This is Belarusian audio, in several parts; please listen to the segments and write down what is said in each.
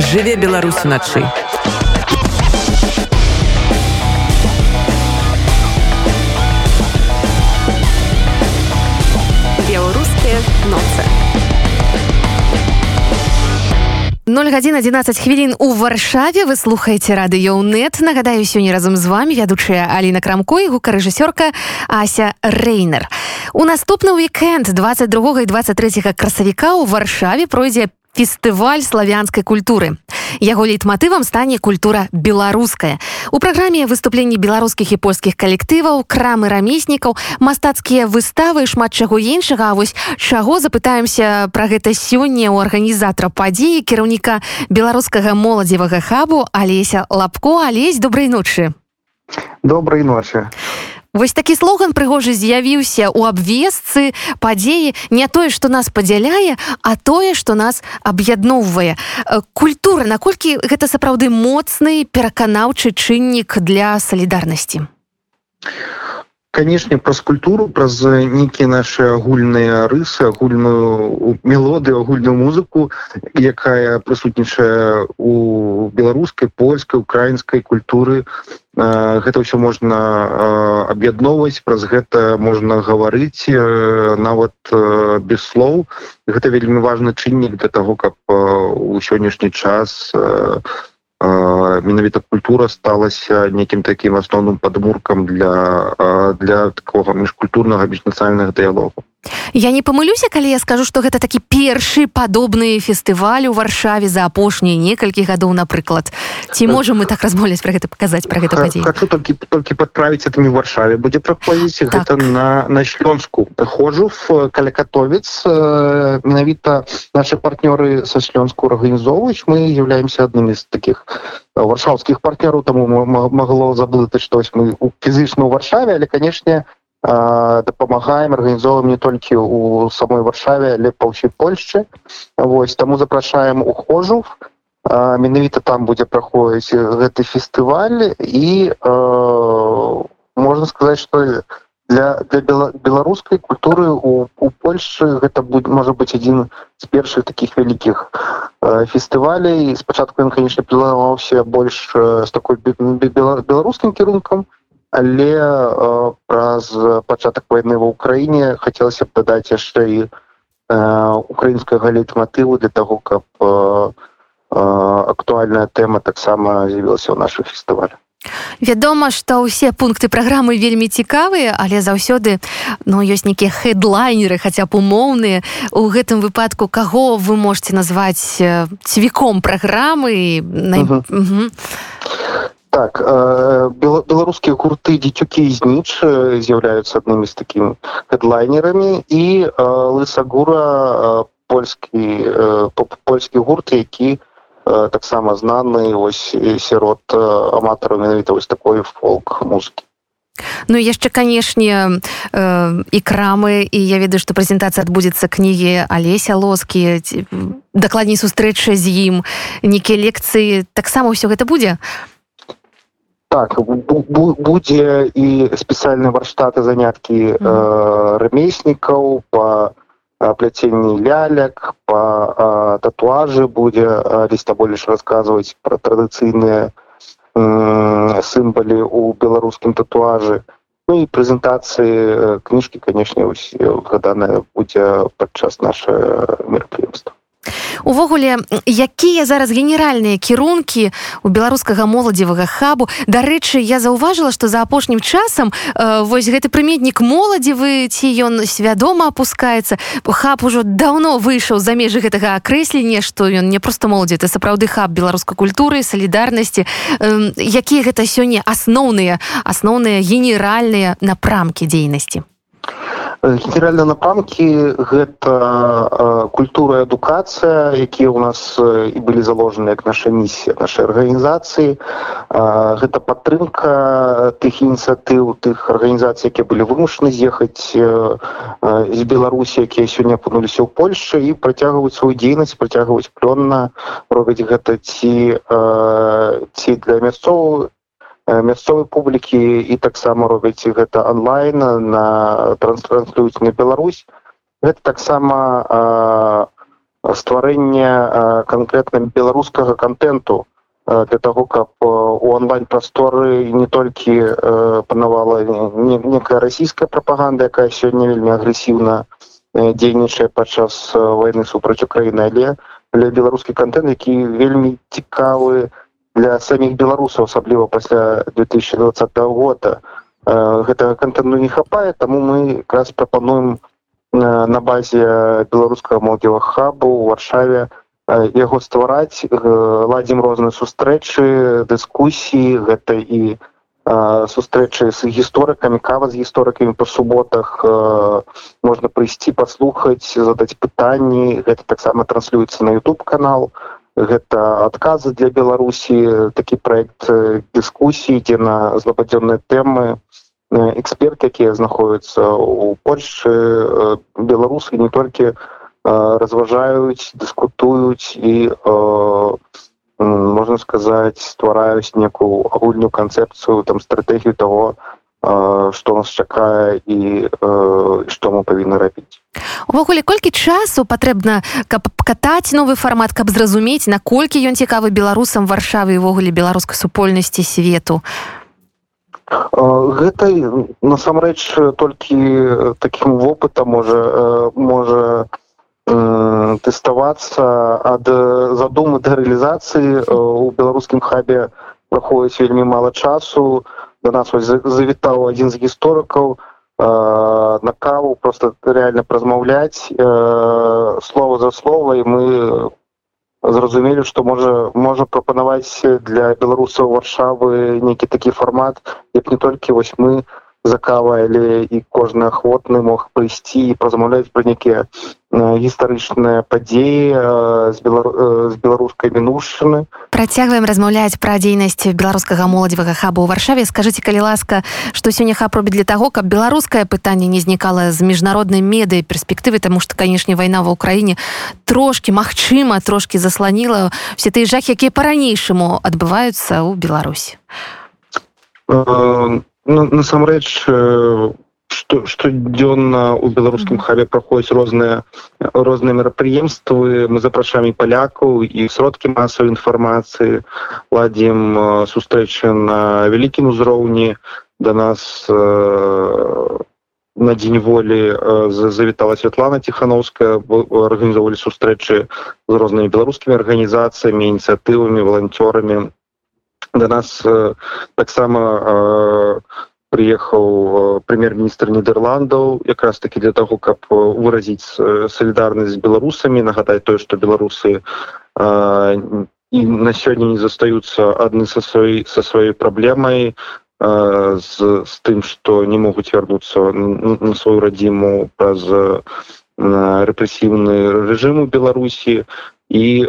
жыве беларус уначы беларускія ноцы. 0 гадзін 11 хвілін у варшаве. Вы слухаеце радыёнет нагадаю сёння разам з вами вядучая Аліна крамко і гукарэжысёрка Ася рэйнер у наступны уикенд 22 і 23 красавіка у варшаве пройдзе фестываль славянскай культуры. Яго лейтматывам стане культура беларуская у праграме выступленні беларускіх і польскіх калектываў крамы рамеснікаў мастацкія выставы шмат чаго іншага. А вось чаго запытаемся пра гэта сёння у арганізатара падзеі кіраўніка беларускага моладзевага хабу алеся лапко. Алесь добрай ночы. Добрай ночы Вось такі слоган прыгожы з'явіўся ў абвесцы падзеі не тое што нас падзяляе а тое што нас аб'ядноўвае. Культура. Наколькі гэта сапраўды моцны пераканаўчы чыннік для салідарнасці канешне праз культуру праз нейкія нашы агульныя рысы агульную мелодыю агульную музыку якая прысутнічае у беларускай польскай украінскай культуры. Гэта ўсё можна аб'ядноўваць праз гэта можна гаварыць нават без слоў. Гэта вельмі важны чыннік для таго каб у сённяшні час менавіта культура сталася некім такім асноўным падмуркам для для такого міжкультурнага міжнацыяльных дыялогу Я не памылюся калі я скажу што гэта такі першы падобны фестываль у варшаве за апошнія некалькі гадоў напрыклад. Ці можем мы так размовляць пра гэта паказаць пра гэта падзею хочу толькі толькі падправіць это не варшаве будзе праходзіць так. гэта на на шлёнску ходжу в калякатовец менавіта наши партнёры са шлёнску арганізоўваюць. Мы являемся аднымі з таких варшаўскіх партнёраў таму магло заблытаць штось. Мы фізычна ў варшаве але канешне дапамагаем арганізоўваем не толькі у самой варшаве але па ўсёй польшчы восьось таму запрашаем ухожу менавіта там будзе праходзіць гэты фестываль і э, можна сказаць что для для беларускай культуры у, у польшчы гэта будет можа быть адзін з першых таких вялікіх э, фестывалей спачатку ён конечно планаваўся больш э, з такой беларускім кірункам але э, праз пачатак войны ва ўкраіне хацелася б дадаць яшчэ і э, украінскага лейтматыву для того каб э, э, актуальная тэма таксама з'явілася ў нашых фестывалях Вядома, што ўсе пункты праграмы вельмі цікавыя, але заўсёды ну, ёсць нейкія хедлайнеры, хаця б умоўныя. У гэтым выпадку каго вы можете назваць цвіком праграмы на... угу. угу. Так беларускія гурты дзецюкі зніч з'яўляюцца аднымі з такімі хедлайнерамі і лысагура польскі польскі гурт які таксама знаны вось сярод аматараў менавіта вось такой фолк музыкі Ну яшчэ канешне э, і крамы і я ведаю што прэзентацыя адбудзецца кнігі алеся лоскі дакладней сустрэча з ім нейкія лекцыі таксама ўсё гэта будзе так будзе і спецыяльныя варштаты заняткі э, рамеснікаў по пляценні лялек по татуажы будзе ліста больш расказваць пра традыцыйныя сімбалі у беларускім татуажы ну і прэзентацыі кніжкі канешне гаданая будзе падчас наше мерапрыемства увогуле якія зараз генеральныя кірункі у беларускага моладзевага хабу. Дарэчы я заўважыла што за апошнім часам э, вось гэты прыметнік моладзевы ці ён свядома опускаецца хаб ужо давно выйшаў за межы гэтага акрэслення што ён не просто моладзі это сапраўды хаб беларускай культуры салідарнасці. Э, якія гэта сёння асноўныя асноўныя генеральныя напрамкі дзейнасці генеральна напрамкі гэта культура адукацыя якія ў нас і былі заложены як наша місія нашай арганізацыі гэта падтрымка тых ініцыятыў тых арганізацый якія былі вымушаны з'ехаць з беларусі якія сёння апынуліся ў польльше і працягваюць сваю дзейнасць працягваюць плённа робяць гэта ці ці для мясцовую мясцовай публікі і таксама робяць гэта онлайн на транслююць на Беларусь. Гэта таксама стварэнне канкрэтна беларускага контенту для того каб у онлайн прасторы не толькі панавала некая расійская прапаганда якая сёння вельмі агрэсіўна дзейнічае падчас войны супраць украіны але для беларускі контент які вельмі цікавы для саміх беларусаў асабліва пасля 2020 года гэтага контенту не хапае таму мы якраз прапануем на базе беларускага молодзева хабу у варшаве яго ствараць. Ладзім розныя сустрэчы дыскусіі гэта і сустрэчы з гісторыкамі кава з гісторыкамі па суботах можна прыйсці паслухаць задаць пытанні. Гэта таксама транслюецца на youtube канал гэта адказы для беларусі такі проект дыскусіі дзе на злабадзённыя тэмы эксперт якія знаходзяцца у польльшы беларусы не толькі разважаюць дыскутуюць і можна сказаць ствараюць некую агульную канцэпцыю там стратэгію того што нас чакае і што мы павінны рабіць увогуле колькі часу патрэбна каб катаць новы фармат каб зразумець наколькі ён цікавы беларусам варшавы івогуле беларускай супольнасці свету? Гэта насамрэч толькі таким вопытам можа можа тэставацца ад задумы да рэалізацыі у беларускім хабе праходзіць вельмі мала часу да нас завітаў адзін з гісторыкаў на каву просто реально празмаўляць слова за слова і мы зразумелі што можа можа прапанаваць для беларусаў варшавы нейкі такі фармат як не толькі вось мы закава але і кожны ахвотны мог прыйсці і пазамаўляць пра нейкія гістарычныя падзеі з, белар... з беларускай мінушчыны працягваем размаўляць пра дзейнасць беларускага моладзевага хаба ў варшаве. Скажыце калі ласка што сёння хаб робіць для таго каб беларускае пытанне не знікала з міжнароднай медыі перспектывы таму што канешне вайна ва ўкраіне трошки магчыма трошки засланіла все тыя жах якія па-ранейшаму адбываюцца ў беларусі. Ну, насамрэч что штодзённа у беларускім хабе праходзяць розныя розныя мерапрыемствы мы запрашаем палякаў і сродкі масавай інфармацыі ладзім сустрэчы на вялікім узроўні да нас э, на дзень волі завітала Святлана тихохановская арганізоўвалі сустрэчы з рознымі беларускімі арганізацыямі ініцыятывамі валанцёрамі да нас э, таксама э, приехаў э, прэм'ер-міністр нідерландаў якраз таки для того каб выразіць салідарнасць з беларусамі. Нагадаць тое што беларусы і на сёння не застаюцца адны са сваёй са сваёй праблемай з, з тым што не могуць вярнуцца на сваю радзіму праз рэпрэсіўны рэжым у беларусі. І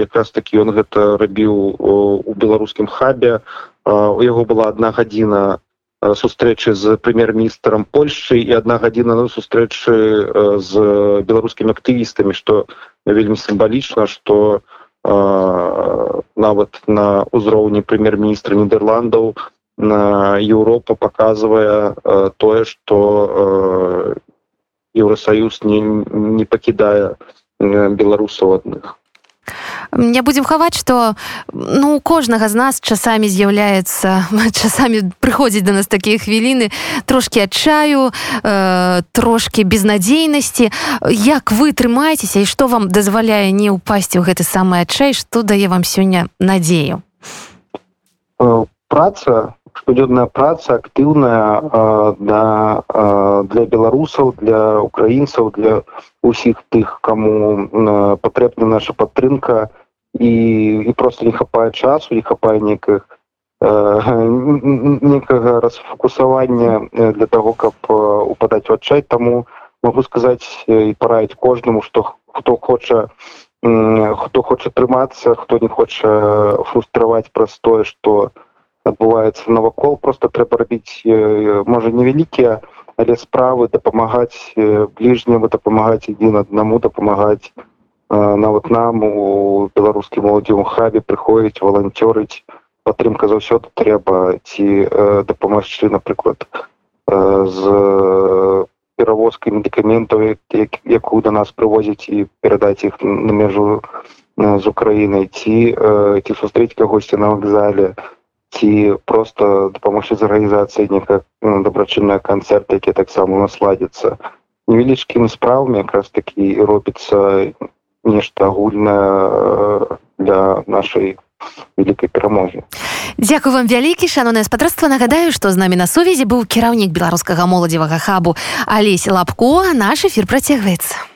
якраз такі ён гэта рабіў у беларускім хабе. У яго была одна гадзіна сустрэчы з прэм'ер-міністрам польльшчы і одна гадзіна на сустрэчы з беларускімі актывістамі што вельмі сімвалічна што нават на ўзроўні прэм'ер-міністра нідерландаў на Еўропа паказвае тое што еўросаюз не, не пакідае беларусаў адных не будзем хаваць что ну у кожнага з нас часамі з'яўляецца часамі прыходзіць до нас такія хвіліны трошки адчаю э, трошки безнадзейнасці. Як вы трымаецеся і што вам дазваляе не ўпасці ў гэты самы адчай што дае вам сёння надзею? Э, праца штодзённая праца актыўная да для беларусаў для украінцаў для усіх тых кому патрэбна наша падтрымка і і просто не хапае часу не хапае некіх некага расфокусавання для того каб упадаць у адчай таму могу сказаць і параіць кожнаму што хто хоча хто хоча трымацца хто не хоча фрустраваць праз тое што адбываецца навакол просто трэба рабіць можа невялікія але справы дапамагаць бліжняму дапамагаць адзін аднаму дапамагаць нават нам у беларускім моладзевым хабе прыходзіць валанцёрыць падтрымка заўсёды трэба ці дапамагчы напрыклад з перавозкай медыкаментаў якую да нас прывозіць і перадаць іх на мяжу з Украінай ці ці сустрэць кагосьці на вакзале ці просто дапамогчы з арганізацыяй некая дабрачынная канцэрт які таксама насладзіцца невялічкімі справамі якраз такі робіцца нешта агульнае для нашай вялікай перамогі. Дякую вам вялікі шанонае спадарства. Нагадаю што з намі на сувязі быў кіраўнік беларускага моладзевага хабу алесь лапко. Наш эфір працягваецца